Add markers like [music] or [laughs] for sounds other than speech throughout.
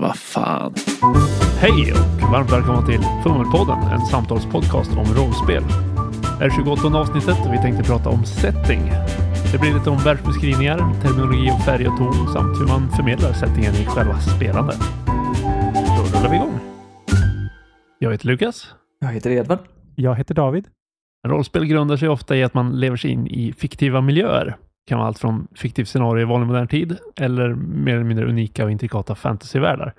Vad fan. Hej och varmt välkomna till Fummelpodden, en samtalspodcast om rollspel. Det är 28 avsnittet och vi tänkte prata om setting. Det blir lite om världsbeskrivningar, terminologi om färg och ton samt hur man förmedlar settingen i själva spelandet. Då rullar vi igång. Jag heter Lukas. Jag heter Edvard. Jag heter David. Rollspel grundar sig ofta i att man lever sig in i fiktiva miljöer. Kan vara allt från fiktivt scenario i vanlig modern tid eller mer eller mindre unika och intrikata fantasyvärldar.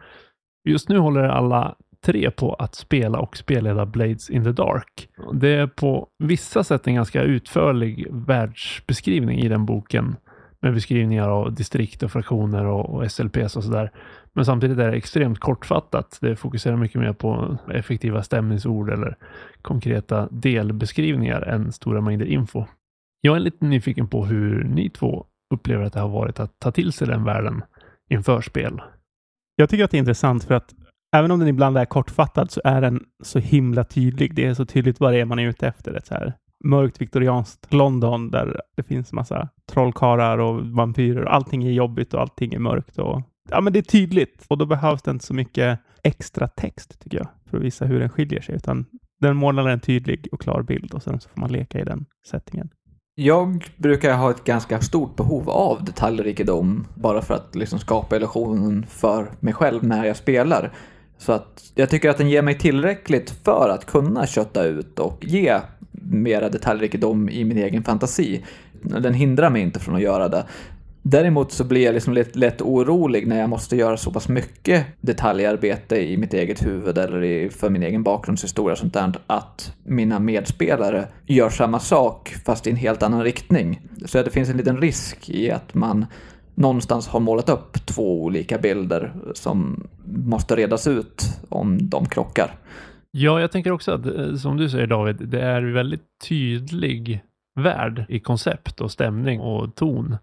Just nu håller alla tre på att spela och spelleda Blades in the Dark. Det är på vissa sätt en ganska utförlig världsbeskrivning i den boken med beskrivningar av distrikt och fraktioner och, och SLPs och sådär. Men samtidigt är det extremt kortfattat. Det fokuserar mycket mer på effektiva stämningsord eller konkreta delbeskrivningar än stora mängder info. Jag är lite nyfiken på hur ni två upplever att det har varit att ta till sig den världen inför spel. Jag tycker att det är intressant för att även om den ibland är kortfattad så är den så himla tydlig. Det är så tydligt vad det är man är ute efter. Ett så här mörkt viktorianskt London där det finns massa trollkarlar och vampyrer. Allting är jobbigt och allting är mörkt. Och, ja, men det är tydligt och då behövs det inte så mycket extra text tycker jag för att visa hur den skiljer sig. Utan den målar en tydlig och klar bild och sen så får man leka i den settingen. Jag brukar ha ett ganska stort behov av detaljrikedom bara för att liksom skapa illusionen för mig själv när jag spelar. Så att jag tycker att den ger mig tillräckligt för att kunna kötta ut och ge mera detaljrikedom i min egen fantasi. Den hindrar mig inte från att göra det. Däremot så blir jag liksom lätt, lätt orolig när jag måste göra så pass mycket detaljarbete i mitt eget huvud eller i, för min egen bakgrundshistoria och sånt där, att mina medspelare gör samma sak fast i en helt annan riktning. Så det finns en liten risk i att man någonstans har målat upp två olika bilder som måste redas ut om de krockar. Ja, jag tänker också att, eh, som du säger David, det är väldigt tydlig värld i koncept och stämning och ton.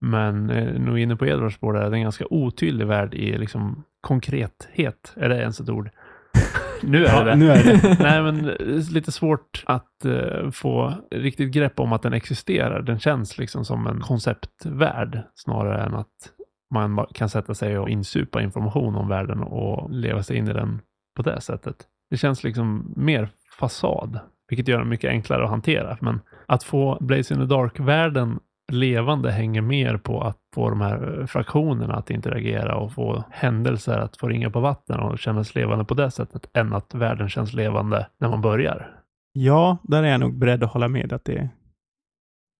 Men eh, nog inne på Edvards spår där, det är en ganska otydlig värld i liksom konkrethet. Är det ens ett ord? [laughs] nu är det Ja, nu är det. Nej, men det är lite svårt att eh, få riktigt grepp om att den existerar. Den känns liksom som en konceptvärld snarare än att man kan sätta sig och insupa information om världen och leva sig in i den på det sättet. Det känns liksom mer fasad, vilket gör den mycket enklare att hantera. Men att få Blaze in the Dark-världen levande hänger mer på att få de här fraktionerna att interagera och få händelser att få ringa på vatten och kännas levande på det sättet än att världen känns levande när man börjar. Ja, där är jag nog beredd att hålla med att det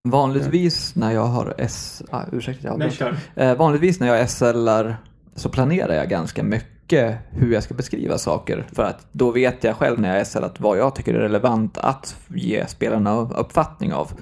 Vanligtvis när jag har S... Ah, ursäkta, jag Nej, kör. Eh, vanligtvis när jag SLar så planerar jag ganska mycket hur jag ska beskriva saker. För att då vet jag själv när jag SLat vad jag tycker är relevant att ge spelarna uppfattning av.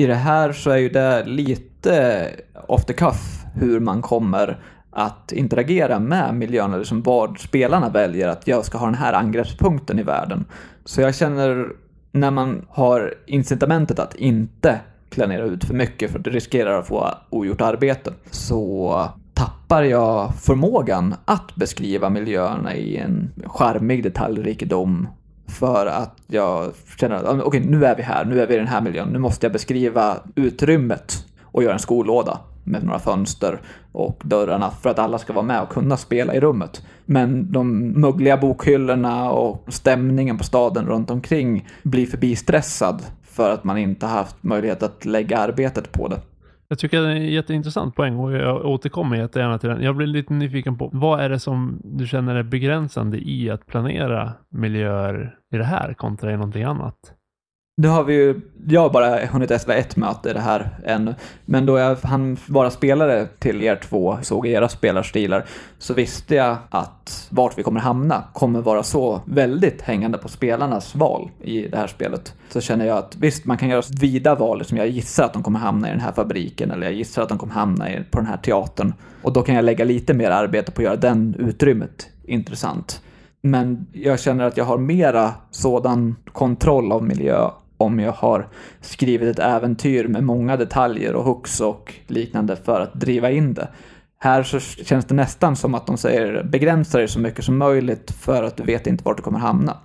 I det här så är ju det lite off the cuff hur man kommer att interagera med miljön, eller som vad spelarna väljer att jag ska ha den här angreppspunkten i världen. Så jag känner när man har incitamentet att inte planera ut för mycket för att det riskerar att få ogjort arbete så tappar jag förmågan att beskriva miljöerna i en charmig detaljrikedom för att jag känner att okej, okay, nu är vi här, nu är vi i den här miljön, nu måste jag beskriva utrymmet och göra en skolåda med några fönster och dörrarna för att alla ska vara med och kunna spela i rummet. Men de mögliga bokhyllorna och stämningen på staden runt omkring blir förbistressad för att man inte haft möjlighet att lägga arbetet på det. Jag tycker det är en jätteintressant poäng och jag återkommer jättegärna till den. Jag blir lite nyfiken på vad är det som du känner är begränsande i att planera miljöer i det här kontra i någonting annat? Nu har vi ju, jag har bara hunnit SV ett möte i det här ännu, men då jag hann vara spelare till er två, såg era spelarstilar, så visste jag att vart vi kommer hamna kommer vara så väldigt hängande på spelarnas val i det här spelet. Så känner jag att visst, man kan göra vida val, som jag gissar att de kommer hamna i den här fabriken, eller jag gissar att de kommer hamna på den här teatern. Och då kan jag lägga lite mer arbete på att göra den utrymmet intressant. Men jag känner att jag har mera sådan kontroll av miljö om jag har skrivit ett äventyr med många detaljer och hooks och liknande för att driva in det. Här så känns det nästan som att de säger begränsa dig så mycket som möjligt för att du vet inte vart du kommer hamna.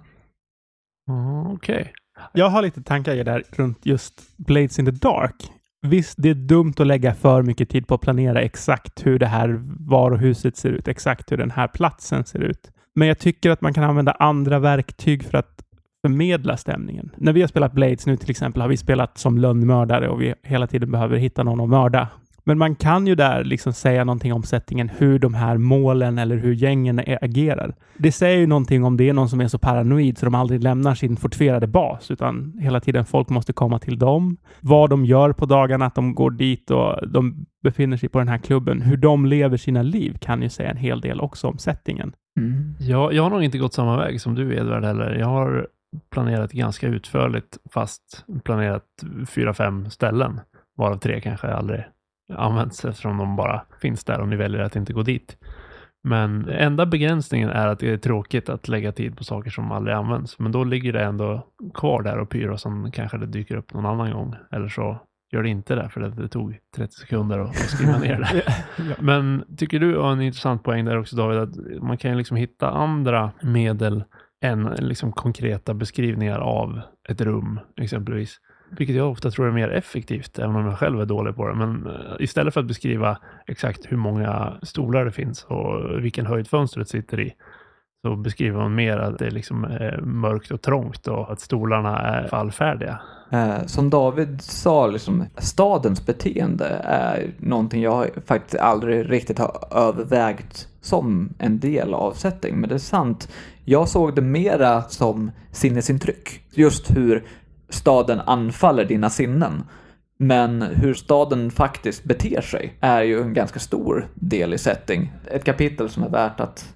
Mm, Okej. Okay. Jag har lite tankar där runt just Blades in the Dark. Visst, det är dumt att lägga för mycket tid på att planera exakt hur det här varuhuset ser ut, exakt hur den här platsen ser ut. Men jag tycker att man kan använda andra verktyg för att förmedla stämningen. När vi har spelat Blades nu till exempel har vi spelat som lönnmördare och vi hela tiden behöver hitta någon att mörda. Men man kan ju där liksom säga någonting om settingen, hur de här målen eller hur gängen agerar. Det säger ju någonting om det är någon som är så paranoid så de aldrig lämnar sin fortifierade bas, utan hela tiden folk måste komma till dem. Vad de gör på dagarna, att de går dit och de befinner sig på den här klubben. Hur de lever sina liv kan ju säga en hel del också om settingen. Mm. Jag, jag har nog inte gått samma väg som du Edvard heller. Jag har planerat ganska utförligt, fast planerat fyra, fem ställen, varav tre kanske aldrig används eftersom de bara finns där och ni väljer att inte gå dit. Men enda begränsningen är att det är tråkigt att lägga tid på saker som aldrig används. Men då ligger det ändå kvar där och pyr och sen kanske det dyker upp någon annan gång. Eller så gör det inte det för att det tog 30 sekunder att skriva ner det. [laughs] ja. Men tycker du har en intressant poäng där också David, att man kan ju liksom hitta andra medel än liksom konkreta beskrivningar av ett rum exempelvis. Vilket jag ofta tror är mer effektivt, även om jag själv är dålig på det. Men eh, istället för att beskriva exakt hur många stolar det finns och vilken höjd fönstret sitter i, så beskriver hon mer att det liksom är mörkt och trångt och att stolarna är fallfärdiga. Eh, som David sa, liksom, stadens beteende är någonting jag faktiskt aldrig riktigt har övervägt som en del av setting. Men det är sant, jag såg det mera som sinnesintryck. Just hur staden anfaller dina sinnen. Men hur staden faktiskt beter sig är ju en ganska stor del i setting. Ett kapitel som är värt att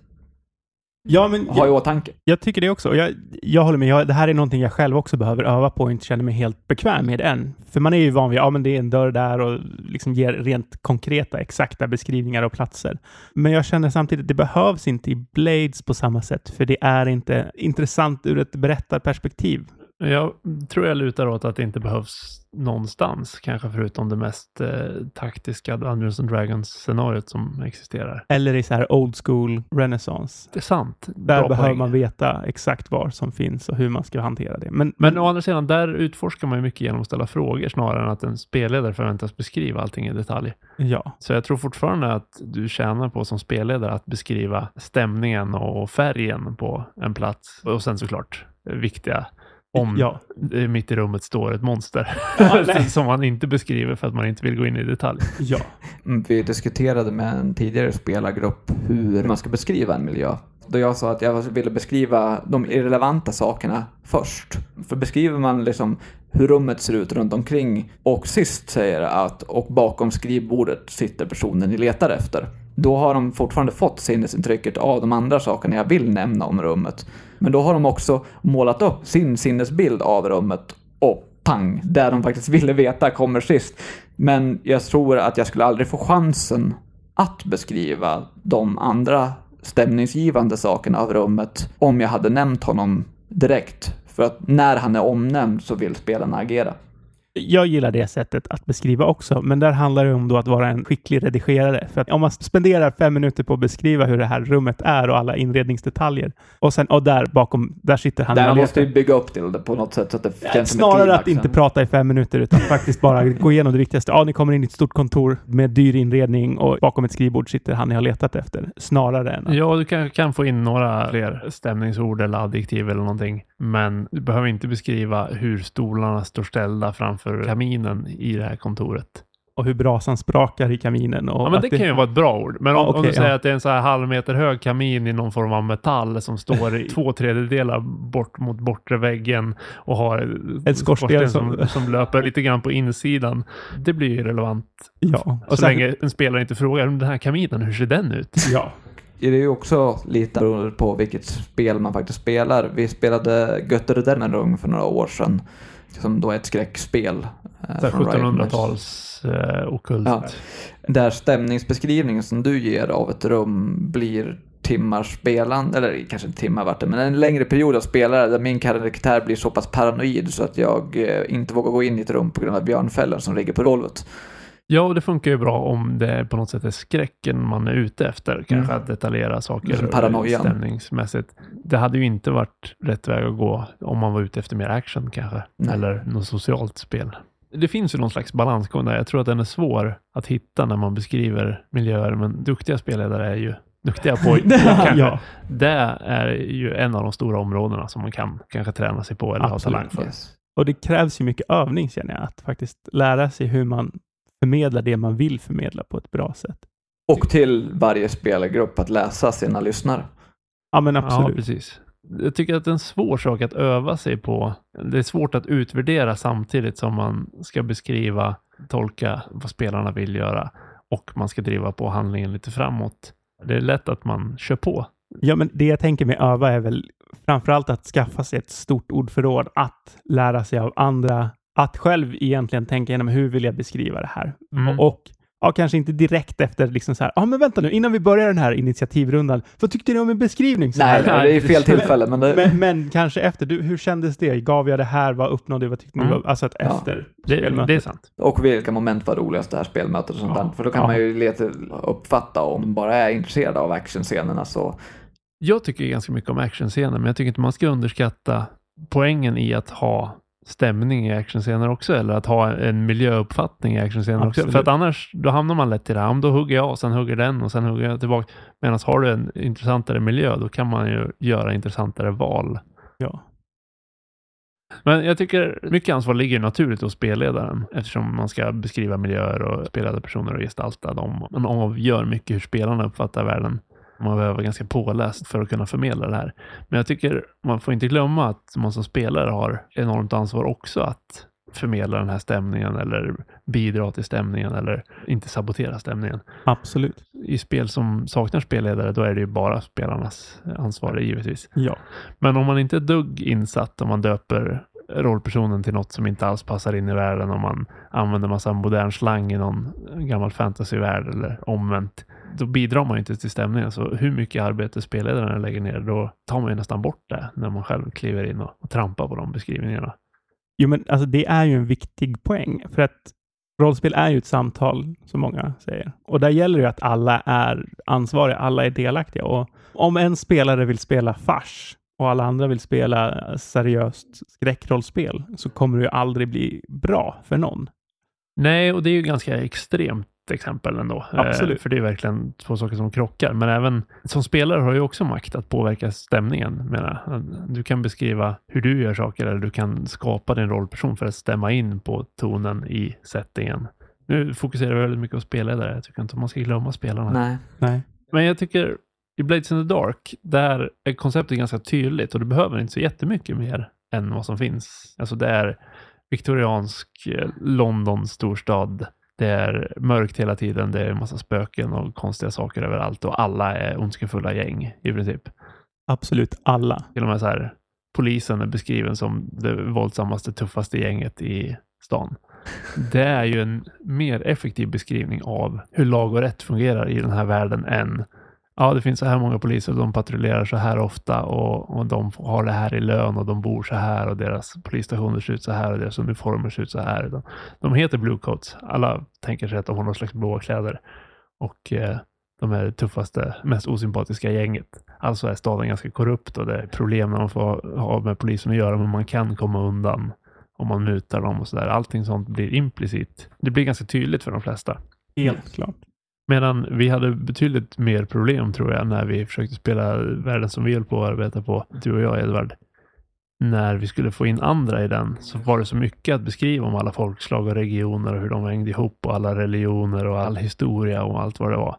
ja, men ha i åtanke. Jag tycker det också. Jag, jag håller med. Jag, det här är någonting jag själv också behöver öva på och inte känner mig helt bekväm med än. För man är ju van vid, ja men det är en dörr där och liksom ger rent konkreta, exakta beskrivningar av platser. Men jag känner samtidigt att det behövs inte i Blades på samma sätt, för det är inte intressant ur ett berättarperspektiv. Jag tror jag lutar åt att det inte behövs någonstans, kanske förutom det mest eh, taktiska Dungeons and Dragons-scenariot som existerar. Eller i så här old school renaissance. Det är sant. Där Bra behöver poäng. man veta exakt vad som finns och hur man ska hantera det. Men, men å andra sidan, där utforskar man ju mycket genom att ställa frågor snarare än att en spelledare förväntas beskriva allting i detalj. Ja. Så jag tror fortfarande att du tjänar på som spelledare att beskriva stämningen och färgen på en plats och sen såklart viktiga om ja. mitt i rummet står ett monster. Ja, [laughs] som man inte beskriver för att man inte vill gå in i detalj. Ja. Mm, vi diskuterade med en tidigare spelargrupp hur man ska beskriva en miljö. Då jag sa att jag ville beskriva de irrelevanta sakerna först. För beskriver man liksom hur rummet ser ut runt omkring och sist säger att och bakom skrivbordet sitter personen ni letar efter. Då har de fortfarande fått sinnesintrycket av de andra sakerna jag vill nämna om rummet. Men då har de också målat upp sin sinnesbild av rummet och pang, där de faktiskt ville veta kommer sist. Men jag tror att jag skulle aldrig få chansen att beskriva de andra stämningsgivande sakerna av rummet om jag hade nämnt honom direkt. För att när han är omnämnd så vill spelarna agera. Jag gillar det sättet att beskriva också, men där handlar det om då att vara en skicklig redigerare. För att om man spenderar fem minuter på att beskriva hur det här rummet är och alla inredningsdetaljer och sen, och där bakom, där sitter han. Där måste vi bygga upp till det på något sätt så att det känns ja, Snarare att inte prata i fem minuter utan [laughs] faktiskt bara gå igenom det viktigaste. Ja, ni kommer in i ett stort kontor med dyr inredning och bakom ett skrivbord sitter han ni har letat efter. Snarare än att... Ja, du kanske kan få in några fler stämningsord eller adjektiv eller någonting. Men du behöver inte beskriva hur stolarna står ställda framför kaminen i det här kontoret. Och hur brasan sprakar i kaminen. Och ja, men det, det kan ju vara ett bra ord. Men om, okay, om du säger ja. att det är en så här halv meter hög kamin i någon form av metall som står i [laughs] två tredjedelar bort mot bortre väggen och har en skorsten som, som, som löper lite grann på insidan. Det blir ju relevant. Ja. Och så sen, länge en spelare inte frågar om den här kaminen, hur ser den ut? [laughs] Ja. Det är ju också lite beroende på vilket spel man faktiskt spelar. Vi spelade Götterdämmerung för några år sedan. Som då är ett skräckspel. Eh, 1700-tals eh, okult. Ja, där stämningsbeskrivningen som du ger av ett rum blir timmar spelande, eller kanske inte timmar vart det, men en längre period av spelare där min karaktär blir så pass paranoid så att jag eh, inte vågar gå in i ett rum på grund av björnfällen som ligger på golvet. Ja, och det funkar ju bra om det på något sätt är skräcken man är ute efter. Kanske mm. att detaljera saker Paranoian. stämningsmässigt. Det hade ju inte varit rätt väg att gå om man var ute efter mer action kanske. Nej. Eller något socialt spel. Det finns ju någon slags balansgång där. Jag tror att den är svår att hitta när man beskriver miljöer, men duktiga spelledare är ju duktiga på, [laughs] ja, Det är ju en av de stora områdena som man kan kanske träna sig på eller ha Absolut. talang för. Yes. och det krävs ju mycket övning känner jag, att faktiskt lära sig hur man förmedlar det man vill förmedla på ett bra sätt. Och till varje spelargrupp att läsa sina lyssnare. Ja, men Ja, absolut. precis. Jag tycker att det är en svår sak att öva sig på. Det är svårt att utvärdera samtidigt som man ska beskriva, tolka vad spelarna vill göra och man ska driva på handlingen lite framåt. Det är lätt att man kör på. Ja, men det jag tänker med öva är väl framförallt att skaffa sig ett stort ordförråd, att lära sig av andra, att själv egentligen tänka igenom hur vill jag beskriva det här? Mm. Och ja, kanske inte direkt efter liksom så här, ja men vänta nu, innan vi börjar den här initiativrundan, vad tyckte ni om en beskrivning? Så Nej, här? nej, det är fel tillfälle, men det, Men, men kanske efter, du, hur kändes det? Gav jag det här? Vad uppnådde jag? Vad tyckte ni? Mm. Alltså att Ja. efter Det, spelmötet. det är sant. och vilka moment var roligast det här spelmötet och sånt Ja. där. För då kan Ja. man ju leta uppfatta om man bara är intresserad av actionscenerna så Jag tycker ganska mycket om actionscener, men jag tycker inte man ska underskatta poängen i att ha stämning i actionscener också, eller att ha en miljöuppfattning i actionscener också. För att annars, då hamnar man lätt i det här, då hugger jag sen hugger den och sen hugger jag tillbaka. Medan har du en intressantare miljö, då kan man ju göra intressantare val. Ja. Men jag tycker mycket ansvar ligger naturligt hos spelledaren eftersom man ska beskriva miljöer och spelade personer och gestalta dem. Man avgör mycket hur spelarna uppfattar världen. Man behöver vara ganska påläst för att kunna förmedla det här. Men jag tycker man får inte glömma att man som spelare har enormt ansvar också att förmedla den här stämningen eller bidra till stämningen eller inte sabotera stämningen. Absolut. I spel som saknar spelledare, då är det ju bara spelarnas ansvar givetvis. Ja. Men om man inte är dugg insatt, om man döper rollpersonen till något som inte alls passar in i världen, om man använder massa modern slang i någon gammal fantasyvärld eller omvänt, då bidrar man ju inte till stämningen. Så hur mycket arbete spelledaren lägger ner, då tar man ju nästan bort det när man själv kliver in och, och trampar på de beskrivningarna. Jo, men alltså det är ju en viktig poäng. För att rollspel är ju ett samtal, som många säger. Och där gäller det ju att alla är ansvariga, alla är delaktiga. Och om en spelare vill spela fars och alla andra vill spela seriöst skräckrollspel så kommer det ju aldrig bli bra för någon. Nej, och det är ju ganska extremt exempel ändå. Absolut. Eh, för det är verkligen två saker som krockar. Men även som spelare har ju också makt att påverka stämningen. Menar. Du kan beskriva hur du gör saker eller du kan skapa din rollperson för att stämma in på tonen i settingen. Nu fokuserar vi väldigt mycket på spelledare. Jag tycker inte man ska glömma spelarna. nej. Nej. Men jag tycker i Blades in the Dark, där är konceptet ganska tydligt och du behöver inte så jättemycket mer än vad som finns. Alltså det är viktoriansk eh, London storstad. Det är mörkt hela tiden, det är en massa spöken och konstiga saker överallt och alla är ondskefulla gäng i princip. Absolut alla. Till och med så här, polisen är beskriven som det våldsammaste, tuffaste gänget i stan. [laughs] Det är ju en mer effektiv beskrivning av hur lag och rätt fungerar i den här världen än ja, det finns så här många poliser och de patrullerar så här ofta och, och de har det här i lön och de bor så här och deras polisstationer ser ut så här och deras uniformer ser ut så här. De, de heter Bluecoats. Alla tänker sig att de har någon slags blåa kläder och eh, de är det tuffaste, mest osympatiska gänget. Alltså är staden ganska korrupt och det är problem när man får ha med polisen att göra, men man kan komma undan om man mutar dem och sådär. Allting sånt blir implicit. Det blir ganska tydligt för de flesta. Helt klart. Medan vi hade betydligt mer problem tror jag när vi försökte spela världen som vi höll på att arbeta på, du och jag Edvard. När vi skulle få in andra i den så var det så mycket att beskriva om alla folkslag och regioner och hur de hängde ihop och alla religioner och all historia och allt vad det var.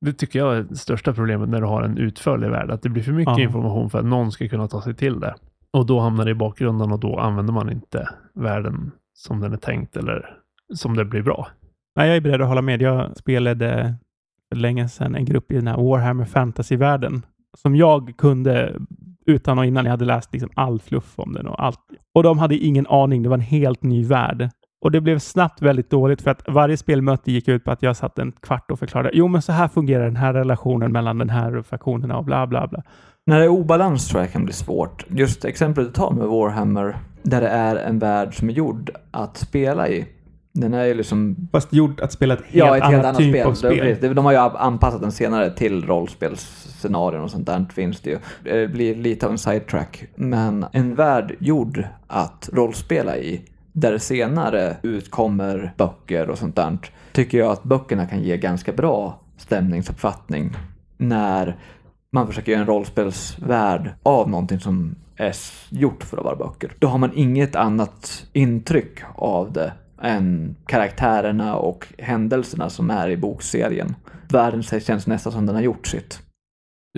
Det tycker jag är det största problemet när du har en utförlig värld, att det blir för mycket Ja. information för att någon ska kunna ta sig till det. Och då hamnar det i bakgrunden och då använder man inte världen som den är tänkt eller som det blir bra. Nej, jag är beredd att hålla med. Jag spelade för länge sedan en grupp i den här Warhammer Fantasy-världen som jag kunde utan och innan jag hade läst liksom all fluff om den och allt. Och de hade ingen aning. Det var en helt ny värld. Och det blev snabbt väldigt dåligt för att varje spelmöte gick ut på att jag satt en kvart och förklarade. Jo, men så här fungerar den här relationen mellan den här faktionerna och bla bla bla. När det är obalans tror jag kan bli svårt. Just exemplet du tar med Warhammer, där det är en värld som är gjord att spela i. Den är ju liksom Fast gjort att spela ett helt, Ja, ett helt annat annat typ spel. av spel. Det- De har ju anpassat den senare till rollspelsscenarion och sånt där finns det ju. Det blir lite av en sidetrack. Men en värld gjord att rollspela i, där senare utkommer böcker och sånt där, tycker jag att böckerna kan ge ganska bra stämningsuppfattning när man försöker göra en rollspelsvärld av någonting som är gjort för att vara böcker. Då har man inget annat intryck av det än karaktärerna och händelserna som är i bokserien. Världen känns nästan som den har gjort sitt.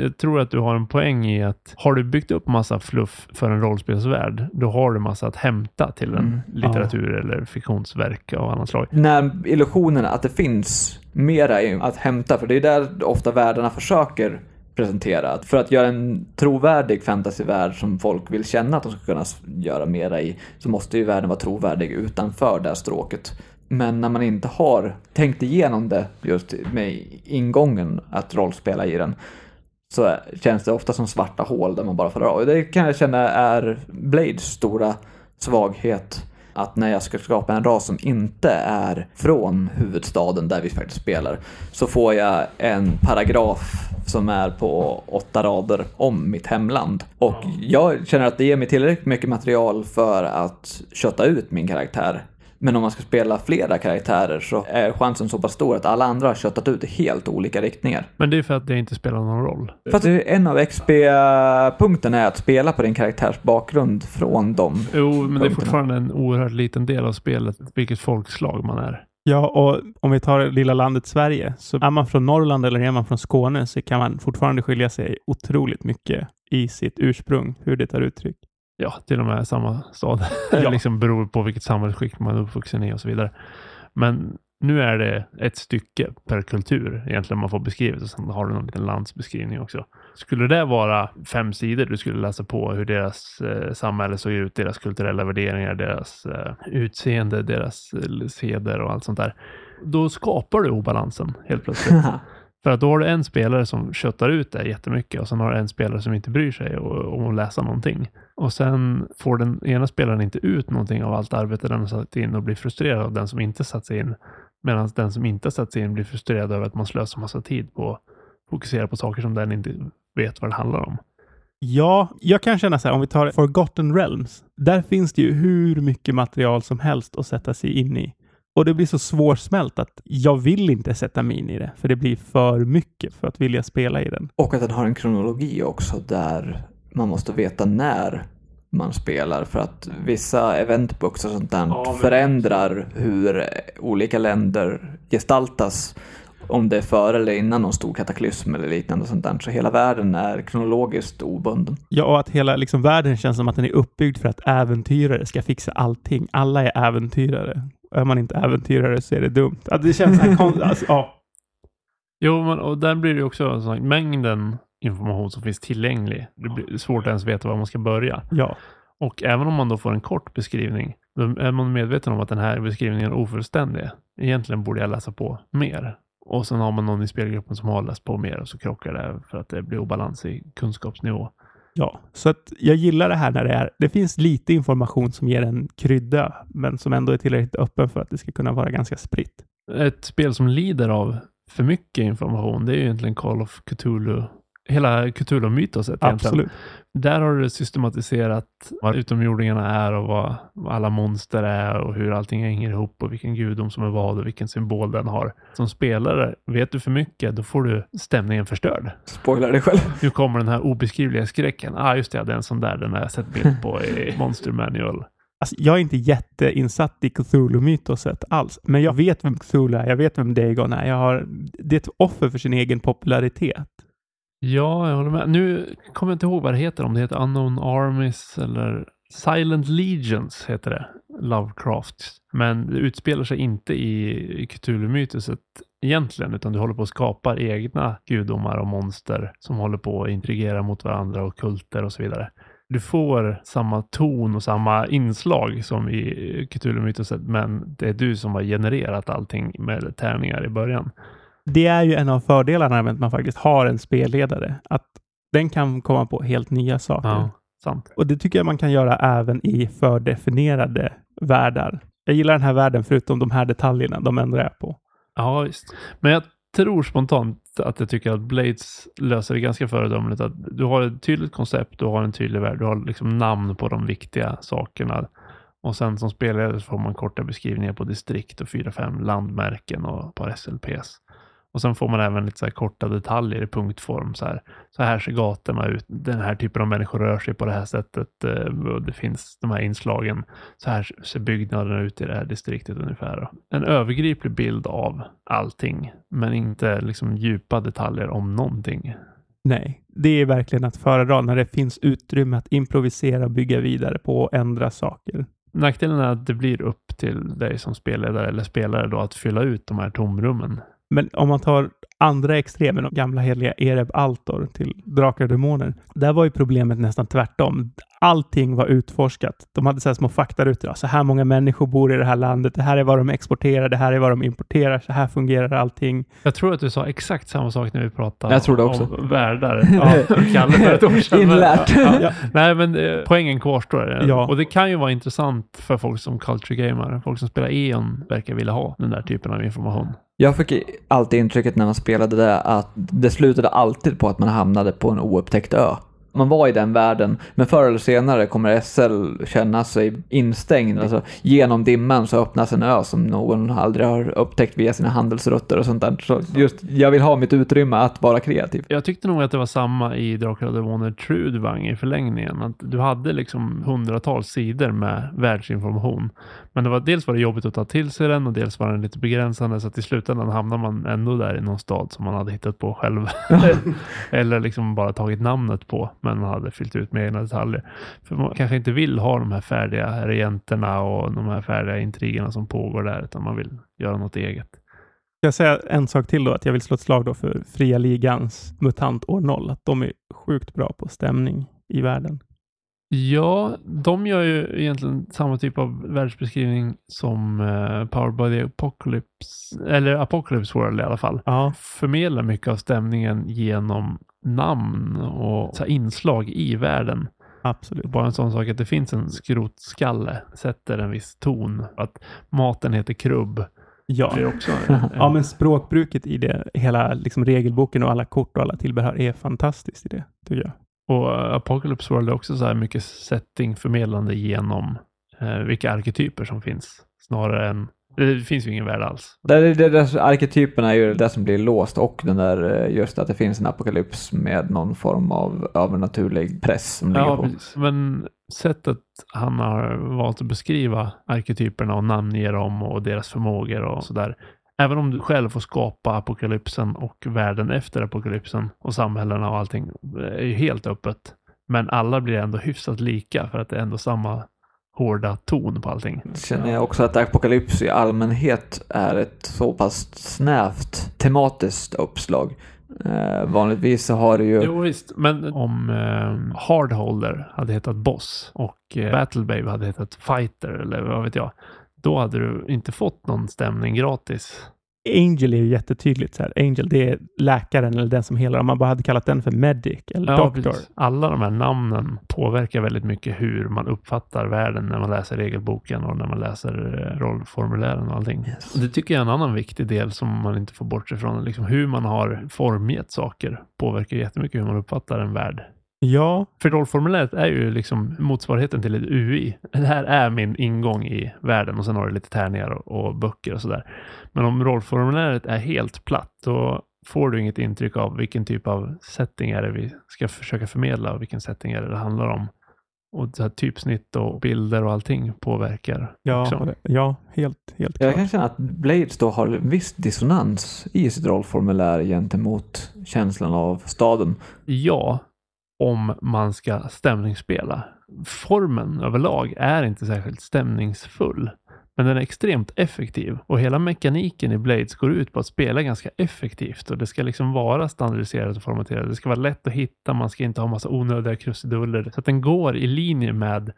Jag tror att du har en poäng i att har du byggt upp massa fluff för en rollspelsvärld, då har du massa att hämta till en Mm. litteratur eller fiktionsverk av annat slag. När illusionen att det finns mera att hämta, för det är där ofta världarna försöker presenterat. För att göra en trovärdig fantasyvärld som folk vill känna att de ska kunna göra mera i, så måste ju världen vara trovärdig utanför det här stråket. Men när man inte har tänkt igenom det just med ingången att rollspela i den, så känns det ofta som svarta hål där man bara faller av. Och det kan jag känna är Blades stora svaghet. Att när jag ska skapa en ras som inte är från huvudstaden där vi faktiskt spelar, så får jag en paragraf som är på åtta rader om mitt hemland. Och jag känner att det ger mig tillräckligt mycket material för att kötta ut min karaktär. Men om man ska spela flera karaktärer så är chansen så pass stor att alla andra har köttat ut i helt olika riktningar. Men det är för att det inte spelar någon roll. Det är en av XP-punkterna är att spela på din karaktärs bakgrund från dem. Jo, men det är Punkterna. fortfarande en oerhört liten del av spelet, vilket folkslag man är. Ja, och om vi tar lilla landet Sverige, så är man från Norrland eller är man från Skåne så kan man fortfarande skilja sig otroligt mycket i sitt ursprung, hur det tar uttryck. Ja, till och med samma stad. [laughs] Ja. liksom beror på vilket samhällsskick man är uppvuxen i och så vidare. Men nu är det ett stycke per kultur egentligen man får beskrivet och sen har du någon liten landsbeskrivning också. Skulle det vara fem sidor du skulle läsa på hur deras eh, samhälle såg ut, deras kulturella värderingar, deras eh, utseende, deras eh, seder och allt sånt där. Då skapar du obalansen helt plötsligt. [laughs] För att då har du en spelare som köttar ut det jättemycket och sen har du en spelare som inte bryr sig om att läsa någonting. Och sen får den ena spelaren inte ut någonting av allt arbete den har satt in och blir frustrerad av den som inte satt sig in. Medan den som inte satt sig in blir frustrerad över att man slösar massa tid på att fokusera på saker som den inte vet vad det handlar om. Ja, jag kan känna så här, om vi tar Forgotten Realms. Där finns det ju hur mycket material som helst att sätta sig in i. Och det blir så svårsmält att jag vill inte sätta mig in i det, för det blir för mycket för att vilja spela i den. Och att den har en kronologi också där man måste veta när man spelar för att vissa eventbooks och sånt där Ja, förändrar hur olika länder gestaltas om det är före eller innan någon stor kataklysm eller liknande sånt där. Så hela världen är kronologiskt obunden. Ja, och att hela liksom, världen känns som att den är uppbyggd för att äventyrare ska fixa allting. Alla är äventyrare. Är man inte äventyrare så är det dumt. Att det känns så här kon- alltså, ja. Jo, men, och där blir det ju också en sån, mängden information som finns tillgänglig. Det blir svårt att ens veta var man ska börja. ja. Och även om man då får en kort beskrivning, då är man medveten om att den här beskrivningen är ofullständig. Egentligen borde jag läsa på mer. Och sen har man någon i spelgruppen som har läst på mer och så krockar det för att det blir obalans i kunskapsnivå. Ja, så att jag gillar det här när det är, det finns lite information som ger en krydda, men som ändå är tillräckligt öppen för att det ska kunna vara ganska spritt. Ett spel som lider av för mycket information, det är ju egentligen Call of Cthulhu. Hela Cthulhu-mytoset egentligen. Absolut. Där har du systematiserat vad utomjordingarna är och vad, vad alla monster är och hur allting hänger ihop och vilken gudom som är vad och vilken symbol den har. Som spelare, vet du för mycket, då får du stämningen förstörd. Spoilar dig själv. Nu kommer den här obeskrivliga skräcken. Ah, just det, det är en sån där, den har jag sett bild på i [laughs] Monster Manual. Alltså, jag är inte jätteinsatt i Cthulhu-mytoset alls, men jag vet vem Cthulhu är. Jag vet vem Dagon är. Jag har, det är ett offer för sin egen popularitet. Ja, jag håller med. Nu kommer jag inte ihåg vad det heter, om det heter Unknown Armies eller Silent Legions heter det. Lovecraft. Men det utspelar sig inte i Cthulhu-mytoset egentligen, utan du håller på att skapa egna gudomar och monster som håller på att intrigera mot varandra och kulter och så vidare. Du får samma ton och samma inslag som i Cthulhu-mytoset, men det är du som har genererat allting med tärningar i början. Det är ju en av fördelarna med att man faktiskt har en spelledare. Att den kan komma på helt nya saker. Ja, sant. Och det tycker jag man kan göra även i fördefinierade världar. Jag gillar den här världen förutom de här detaljerna. De ändrar jag på. Ja, visst. Men jag tror spontant att jag tycker att Blades löser det ganska föredömligt. Att du har ett tydligt koncept, du har en tydlig värld, du har liksom namn på de viktiga sakerna. Och sen som spelare får man korta beskrivningar på distrikt och fyra, fem landmärken och ett par SLPs. Och sen får man även lite så korta detaljer i punktform. Så här, så här ser gatorna ut. Den här typen av människor rör sig på det här sättet. eh, och Det finns de här inslagen. Så här ser byggnaderna ut i det här distriktet ungefär. En övergriplig bild av allting, men inte liksom djupa detaljer om någonting. Nej, det är verkligen att föredra när det finns utrymme att improvisera, bygga vidare på och ändra saker. Nackdelen är att det blir upp till dig som spelledare eller spelare då att fylla ut de här tomrummen. Men om man tar andra extremen, de gamla heliga Ereb Altor till Drakar och Demoner. Där var ju problemet nästan tvärtom. Allting var utforskat. De hade så här små faktarutor. Så här många människor bor i det här landet. Det här är vad de exporterar. Det här är vad de importerar. Så här fungerar allting. Jag tror att du sa exakt samma sak när vi pratade Jag tror det också. om världar. [laughs] Ja, Kalle för ett år sedan. Inlärt. Ja. Ja. Nej, men eh, poängen kvarstår. Ja. Och det kan ju vara intressant för folk som culture gamer. Folk som spelar E.ON verkar vilja ha den där typen av information. Jag fick alltid intrycket när man spelade det att det slutade alltid på att man hamnade på en oupptäckt ö. Man var i den världen, men förr eller senare kommer SL känna sig instängd. Alltså, genom dimman så öppnas en ö som någon aldrig har upptäckt via sina handelsrutter och sånt där. Så just, jag vill ha mitt utrymme att vara kreativ. Jag tyckte nog att det var samma i Drakar och Demoner Trudvang i förlängningen. Att du hade liksom hundratals sidor med världsinformation. Men det var, dels var det jobbigt att ta till sig den och dels var den lite begränsande. Så att i slutändan hamnar man ändå där i någon stad som man hade hittat på själv. [laughs] Eller liksom bara tagit namnet på, men man hade fyllt ut med egna detaljer. För man kanske inte vill ha de här färdiga regenterna och de här färdiga intrigerna som pågår där, utan man vill göra något eget. Ska jag säga en sak till då? Att jag vill slå ett slag då för Fria Ligans MUTANT år 0. Att de är sjukt bra på stämning i världen. Ja, de gör ju egentligen samma typ av världsbeskrivning som uh, Powered by the Apocalypse, eller Apocalypse World i alla fall. Ja, Förmedlar mycket av stämningen genom namn och inslag i världen. absolut. Bara en sån sak att det finns en skrotskalle sätter en viss ton. Att maten heter krubb. Ja. [laughs] Ja, men språkbruket i det, hela liksom regelboken och alla kort och alla tillbehör är fantastiskt i det, tycker jag. Och Apocalypse World är också så här mycket setting förmedlande genom eh, vilka arketyper som finns. Snarare än, det finns ju ingen värld alls. Det, det, det, arketyperna är ju det som blir låst och den där eh, just att det finns en apokalyps med någon form av övernaturlig press som ligger Ja, på. precis. Men sättet han har valt att beskriva arketyperna och namnge dem och deras förmågor och sådär. Även om du själv får skapa apokalypsen och världen efter apokalypsen och samhällena och allting är ju helt öppet. Men alla blir ändå hyfsat lika för att det är ändå samma hårda ton på allting. Känner jag också att apokalyps i allmänhet är ett så pass snävt tematiskt uppslag. Eh, vanligtvis så har det ju... Jo visst, men om eh, Hardholder hade hetat Boss och eh, Battlebabe hade hetat Fighter eller vad vet jag. Då hade du inte fått någon stämning gratis. Angel är ju jättetydligt så här. Angel, det är läkaren eller den som helar. Om man bara hade kallat den för Medic eller Doctor. precis. Alla de här namnen påverkar väldigt mycket hur man uppfattar världen när man läser regelboken och när man läser eh, rollformulären och allting. Yes. Och det tycker jag är en annan viktig del som man inte får bort sig från. Liksom hur man har formgett saker påverkar jättemycket hur man uppfattar en värld. Ja, För rollformuläret är ju liksom motsvarigheten till ett UI. Det här är min ingång i världen och sen har du lite tärningar och, och böcker och sådär. Men om rollformuläret är helt platt, då får du inget intryck av vilken typ av setting är det vi ska försöka förmedla och vilken setting är det det handlar om. Och så här typsnitt och bilder och allting påverkar ja, också. ja helt, helt Jag klart. kan känna att Blades då har en viss dissonans i sitt rollformulär gentemot känslan av staden. Ja, om man ska stämningsspela. Formen överlag är inte särskilt stämningsfull. Men den är extremt effektiv och hela mekaniken i Blades går ut på att spela ganska effektivt och det ska liksom vara standardiserat och formaterat. Det ska vara lätt att hitta, man ska inte ha massa onödiga krusiduller. Så att den går i linje med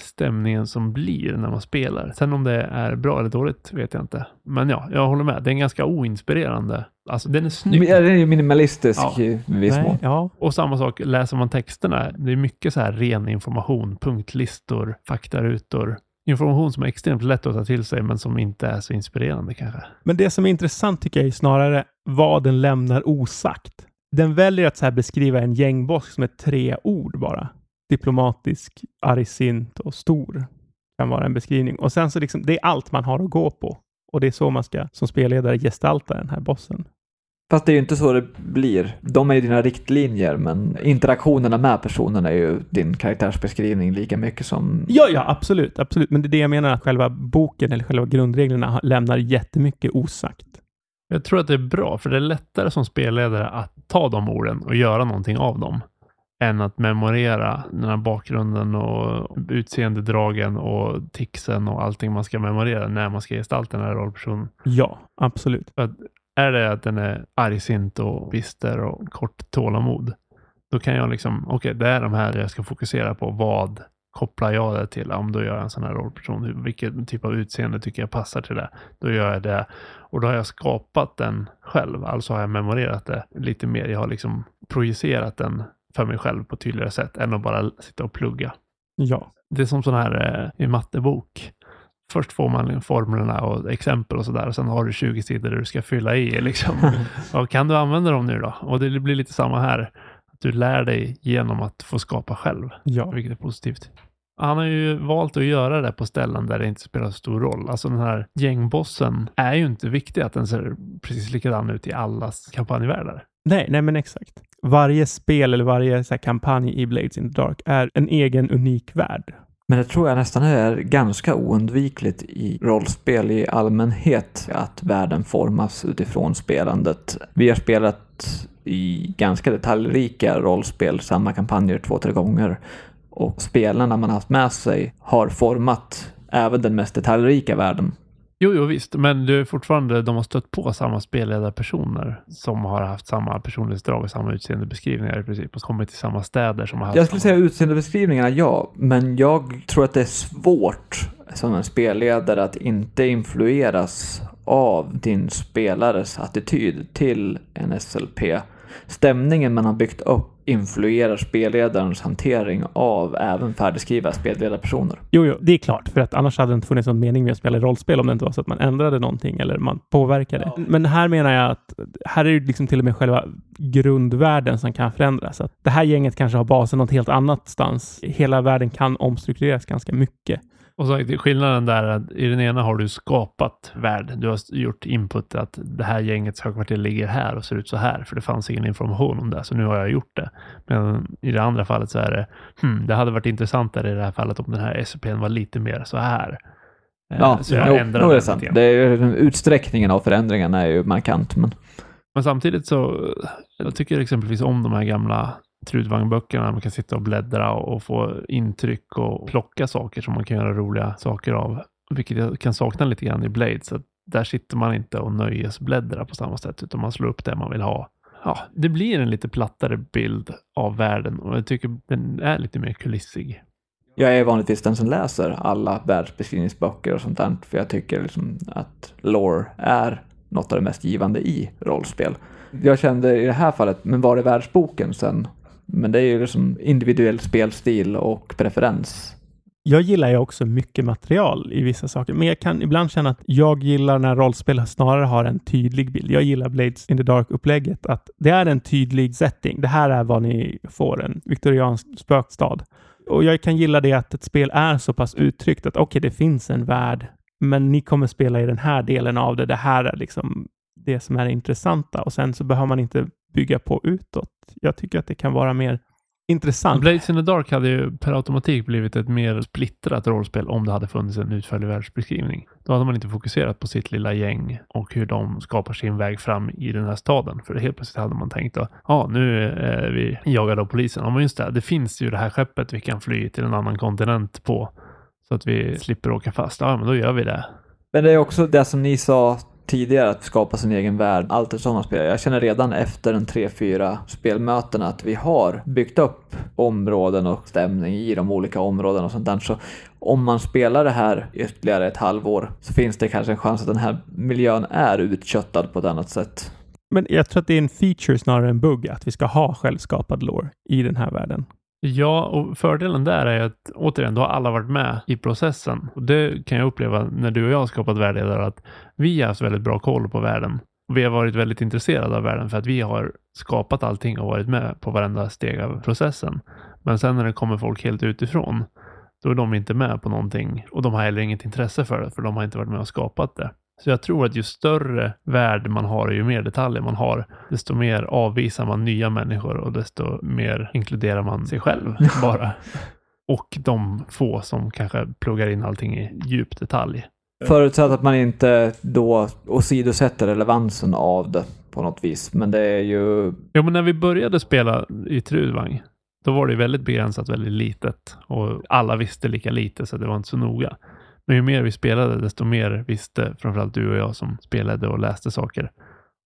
stämningen som blir när man spelar. Sen om det är bra eller dåligt vet jag inte. Men ja, jag håller med. Det är en ganska oinspirerande. Alltså den är snygg. Ja, Den är minimalistisk Ja. i viss mån. Ja, Och samma sak, läser man texterna, det är mycket så här ren information, punktlistor, faktarutor. Information som är extremt lätt att ta till sig, men som inte är så inspirerande kanske. men det som är intressant tycker jag är snarare vad den lämnar osagt. Den väljer att så här beskriva en gängboss som är tre ord bara. Diplomatisk, argsint och stor. kan vara en beskrivning. Och sen så liksom, det är allt man har att gå på. Och det är så man ska som spelledare gestalta den här bossen. Fast det är ju inte så det blir. De är ju dina riktlinjer, men interaktionerna med personerna är ju din karaktärsbeskrivning lika mycket som... Ja, ja, absolut, absolut. Men det är det jag menar, att själva boken eller själva grundreglerna lämnar jättemycket osagt. Jag tror att det är bra, för det är lättare som spelledare att ta de orden och göra någonting av dem än att memorera den här bakgrunden och utseendedragen och tixen och allting man ska memorera när man ska gestalta den här rollpersonen. Ja, absolut. För att är det att den är argsint och bister och kort tålamod, då kan jag liksom, okej, okay, det är de här jag ska fokusera på. Vad kopplar jag det till? Om då gör jag en sån här rollperson. Vilken typ av utseende tycker jag passar till det? Då gör jag det. Och då har jag skapat den själv. Alltså har jag memorerat det lite mer. Jag har liksom projicerat den för mig själv på ett tydligare sätt än att bara sitta och plugga. Ja. Det är som sån här eh, i mattebok. Först får man formlerna och exempel och sådär. Sen har du 20 sidor där du ska fylla i. Liksom. [laughs] och kan du använda dem nu då? Och det blir lite samma här. Du lär dig genom att få skapa själv, ja. vilket är positivt. Han har ju valt att göra det på ställen där det inte spelar så stor roll. Alltså den här gängbossen är ju inte viktig att den ser precis likadan ut i allas kampanjvärldar. Nej, nej men exakt. Varje spel eller varje så här, kampanj i Blades in the Dark är en egen unik värld. Men det tror jag nästan är ganska oundvikligt i rollspel i allmänhet att världen formas utifrån spelandet. Vi har spelat i ganska detaljrika rollspel, samma kampanjer två, tre gånger. Och spelarna man haft med sig har format även den mest detaljrika världen. Jo, jo visst, men det är fortfarande, de har stött på samma spelledarpersoner som har haft samma personlighetsdrag och samma utseendebeskrivningar i princip och kommit till samma städer som har haft Jag skulle samma... säga utseendebeskrivningarna, ja, men jag tror att det är svårt som en spelledare att inte influeras av din spelares attityd till en SLP. Stämningen man har byggt upp influerar spelledarens hantering av även färdigskrivna spelledarpersoner. Jo, jo, det är klart, för att annars hade det inte funnits någon mening med att spela rollspel om det inte var så att man ändrade någonting eller man påverkade. Ja. Men här menar jag att här är det liksom till och med själva grundvärden som kan förändras. Att det här gänget kanske har basen något helt annat stans. Hela världen kan omstruktureras ganska mycket. Och så skillnaden där att i den ena har du skapat värld. Du har gjort input att det här gängets högkvarter ligger här och ser ut så här, för det fanns ingen information om det, så nu har jag gjort det. Men i det andra fallet så är det, hmm, det hade varit intressantare i det här fallet om den här SCPn var lite mer så här. Eh, ja, så jag jo, no, det är sant. Det är, utsträckningen av förändringarna är ju markant. Men... men samtidigt så, jag tycker exempelvis om de här gamla Trudvagnböckerna. Man kan sitta och bläddra och få intryck och plocka saker som man kan göra roliga saker av. Vilket jag kan sakna lite grann i Blade. Så där sitter man inte och nöjesbläddrar på samma sätt, utan man slår upp det man vill ha. Ja, det blir en lite plattare bild av världen och jag tycker den är lite mer kulissig. Jag är vanligtvis den som läser alla världsbeskrivningsböcker och sånt där, för jag tycker liksom att lore är något av det mest givande i rollspel. Jag kände i det här fallet, men var är världsboken sen? Men det är ju liksom individuell spelstil och preferens. Jag gillar ju också mycket material i vissa saker, men jag kan ibland känna att jag gillar när rollspel snarare har en tydlig bild. Jag gillar Blades in the Dark-upplägget, att det är en tydlig setting. Det här är vad ni får, en viktoriansk spökstad. Och jag kan gilla det att ett spel är så pass uttryckt att okej, okay, det finns en värld, men ni kommer spela i den här delen av det. Det här är liksom det som är intressanta och sen så behöver man inte bygga på utåt. Jag tycker att det kan vara mer intressant. Blades in the Dark hade ju per automatik blivit ett mer splittrat rollspel om det hade funnits en utförlig världsbeskrivning. Då hade man inte fokuserat på sitt lilla gäng och hur de skapar sin väg fram i den här staden. För helt plötsligt hade man tänkt att ja, nu är vi jagade av polisen. Ja, men just det, det finns ju det här skeppet vi kan fly till en annan kontinent på så att vi slipper åka fast. Ja, men då gör vi det. Men det är också det som ni sa tidigare att skapa sin egen värld, allt ett sådana spel. Jag känner redan efter en 3-4 spelmöten att vi har byggt upp områden och stämning i de olika områdena och sånt där. Så om man spelar det här ytterligare ett halvår så finns det kanske en chans att den här miljön är utköttad på ett annat sätt. Men jag tror att det är en feature snarare än bugg att vi ska ha självskapad lore i den här världen. Ja, och fördelen där är att återigen, då har alla varit med i processen. Och det kan jag uppleva när du och jag har skapat värdeledare, att vi har haft väldigt bra koll på världen. Och vi har varit väldigt intresserade av världen för att vi har skapat allting och varit med på varenda steg av processen. Men sen när det kommer folk helt utifrån, då är de inte med på någonting och de har heller inget intresse för det, för de har inte varit med och skapat det. Så jag tror att ju större värld man har och ju mer detaljer man har, desto mer avvisar man nya människor och desto mer inkluderar man sig själv [laughs] bara. Och de få som kanske pluggar in allting i djup detalj. Förutsatt att man inte då åsidosätter relevansen av det på något vis. Men det är ju... Jo, men när vi började spela i Trudvang, då var det väldigt begränsat, väldigt litet. Och alla visste lika lite, så det var inte så noga. Men ju mer vi spelade, desto mer visste framförallt du och jag som spelade och läste saker.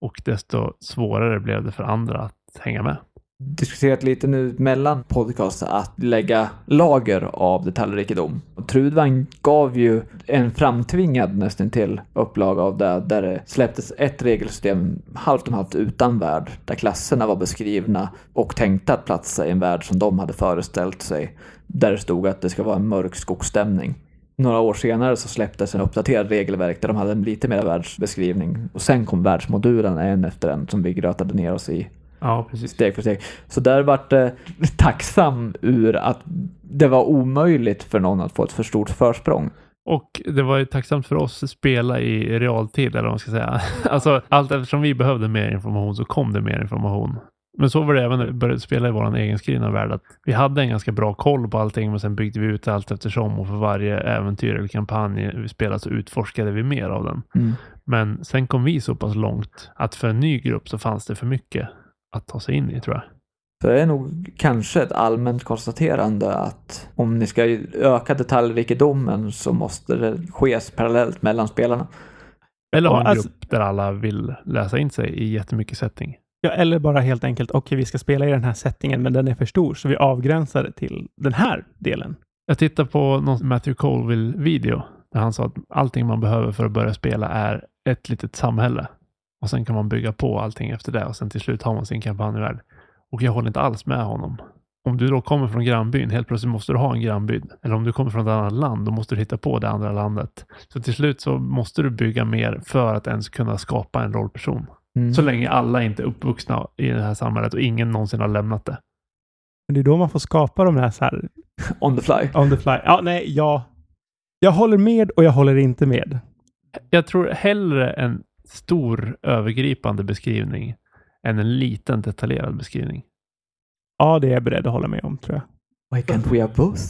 Och desto svårare blev det för andra att hänga med. Diskuterat lite nu mellan podcast att lägga lager av detaljrikedom. Trudvagn Trudvang gav ju en framtvingad nästan till upplaga av det, där det släpptes ett regelsystem halvt om halvt utan värld, där klasserna var beskrivna och tänkta att platsa i en värld som de hade föreställt sig, där det stod att det ska vara en mörk skogsstämning. Några år senare så släpptes en uppdaterad regelverk där de hade en lite mer världsbeskrivning. Och sen kom världsmodulen en efter en som vi grötade ner oss i Ja, precis. steg för steg. Så där vart det tacksam ur att det var omöjligt för någon att få ett för stort försprång. Och det var ju tacksamt för oss att spela i realtid, eller vad man ska säga. [laughs] Alltså, allt eftersom vi behövde mer information så kom det mer information. Men så var det även när vi började spela i vår egenskrivna värld. Att vi hade en ganska bra koll på allting, men sen byggde vi ut allt eftersom och för varje äventyr eller kampanj vi spelade så utforskade vi mer av den. Mm. Men sen kom vi så pass långt att för en ny grupp så fanns det för mycket att ta sig in i, tror jag. Så det är nog kanske ett allmänt konstaterande att om ni ska öka detaljrikedomen så måste det ske parallellt mellan spelarna. Eller ha en alltså- grupp där alla vill läsa in sig i jättemycket setting. Ja, eller bara helt enkelt, okej, vi ska spela i den här settingen, men den är för stor, så vi avgränsar det till den här delen. Jag tittade på någon Matthew Colville-video där han sa att allting man behöver för att börja spela är ett litet samhälle. Och sen kan man bygga på allting efter det och sen till slut har man sin kampanjvärld. Och jag håller inte alls med honom. Om du då kommer från grannbyn, helt plötsligt måste du ha en grannby. Eller om du kommer från ett annat land, då måste du hitta på det andra landet. Så till slut så måste du bygga mer för att ens kunna skapa en rollperson. Mm. Så länge alla inte är uppvuxna i det här samhället och ingen någonsin har lämnat det. Men det är då man får skapa de där så här, On the fly. on the fly. Ja, nej, ja. Jag håller med och jag håller inte med. Jag tror hellre en stor övergripande beskrivning än en liten detaljerad beskrivning. Ja, det är jag beredd att hålla med om, tror jag. Why can't we have both?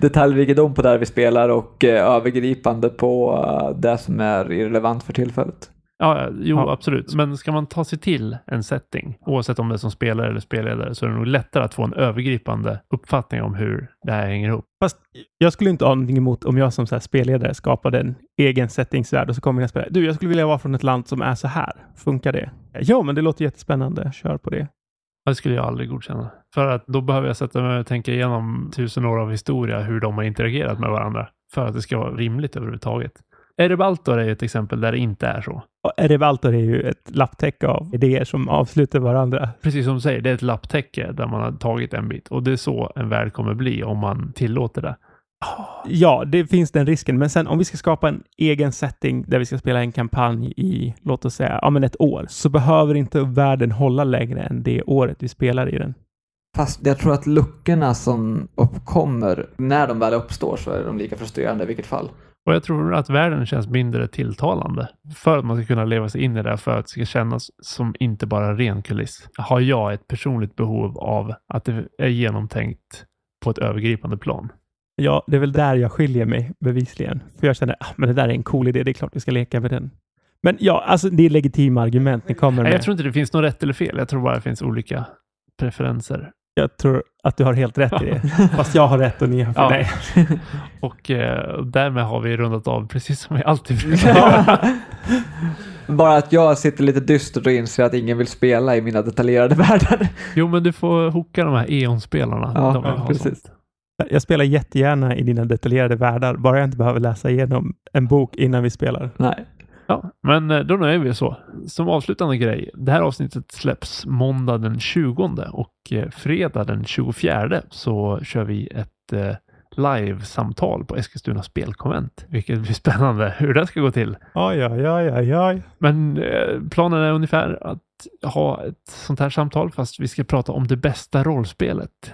Detaljrikedom på där vi spelar och eh, övergripande på eh, det som är irrelevant för tillfället. Ja, jo, Ja. absolut. Men ska man ta sig till en setting, oavsett om det är som spelare eller spelledare, så är det nog lättare att få en övergripande uppfattning om hur det här hänger ihop. Fast jag skulle inte ha någonting emot om jag som så spelledare skapade en egen settingsvärld och så kommer mina spelare. Du, jag skulle vilja vara från ett land som är så här. Funkar det? Ja, men det låter jättespännande. Kör på det. Det skulle jag aldrig godkänna. För att då behöver jag sätta mig och tänka igenom tusen år av historia, hur de har interagerat med varandra, för att det ska vara rimligt överhuvudtaget. Erebaltor är ett exempel där det inte är så. Och Erevaltor är ju ett lapptäcke av idéer som avslutar varandra. Precis som du säger, det är ett lapptäcke där man har tagit en bit. Och det är så en värld kommer bli om man tillåter det. Ja, det finns den risken. Men sen om vi ska skapa en egen setting där vi ska spela en kampanj i, låt oss säga, ja men ett år, så behöver inte världen hålla längre än det året vi spelar i den. Fast jag tror att luckorna som uppkommer när de väl uppstår så är de lika frustrerande i vilket fall. Och jag tror att världen känns mindre tilltalande. För att man ska kunna leva sig in i det, för att det ska kännas som inte bara ren kuliss. Har jag ett personligt behov av att det är genomtänkt på ett övergripande plan. Ja, det är väl där jag skiljer mig bevisligen. För jag känner, ah, men det där är en cool idé, det är klart vi ska leka med den. Men ja, alltså det är legitima argument ni kommer med. jag tror inte det finns något rätt eller fel. Jag tror bara det finns olika preferenser. Jag tror att du har helt rätt i det. [laughs] Fast jag har rätt och ni har fel. Ja. Nej. [laughs] Och eh, därmed har vi rundat av precis som vi alltid brukar göra. [laughs] Bara att jag sitter lite dystert och inser att ingen vill spela i mina detaljerade världar. Jo, men du får hooka de här E.ON-spelarna. Ja, precis. sånt. Jag spelar jättegärna i dina detaljerade världar, bara jag inte behöver läsa igenom en bok innan vi spelar. Nej. Ja, men eh, då nöjer vi oss så. Som avslutande grej. Det här avsnittet släpps måndag den 20 och eh, fredag den 24 så kör vi ett eh, live-samtal på Eskilstuna spelkonvent. Vilket blir [laughs] spännande hur det ska gå till. Oj, oj, oj, oj, oj. Men planen är ungefär att ha ett sånt här samtal fast vi ska prata om det bästa rollspelet.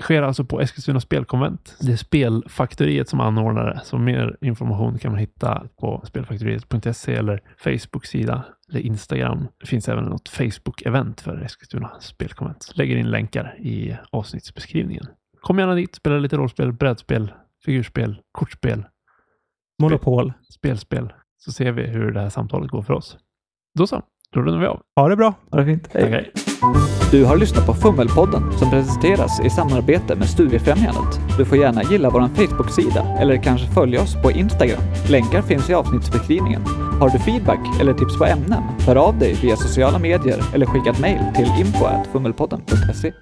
Sker alltså på Eskilstuna spelkonvent. Det är Spelfaktoriet som anordnar det, så mer information kan man hitta på spelfaktoriet.se eller Facebook-sida eller Instagram. Det finns även något Facebook-event för Eskilstuna spelkonvent. Lägger in länkar i avsnittsbeskrivningen. Kom gärna dit, spela lite rollspel, brädspel, figurspel, kortspel, Monopol. spelspel, så ser vi hur det här samtalet går för oss. Då så, då rundar vi av. Ha det bra. Ha det fint. Hej. Du har lyssnat på Fummelpodden som presenteras i samarbete med Studiefrämjandet. Du får gärna gilla vår Facebook-sida eller kanske följa oss på Instagram. Länkar finns i avsnittsbeskrivningen. Har du feedback eller tips på ämnen? Hör av dig via sociala medier eller skicka ett mejl till info.fummelpodden.se.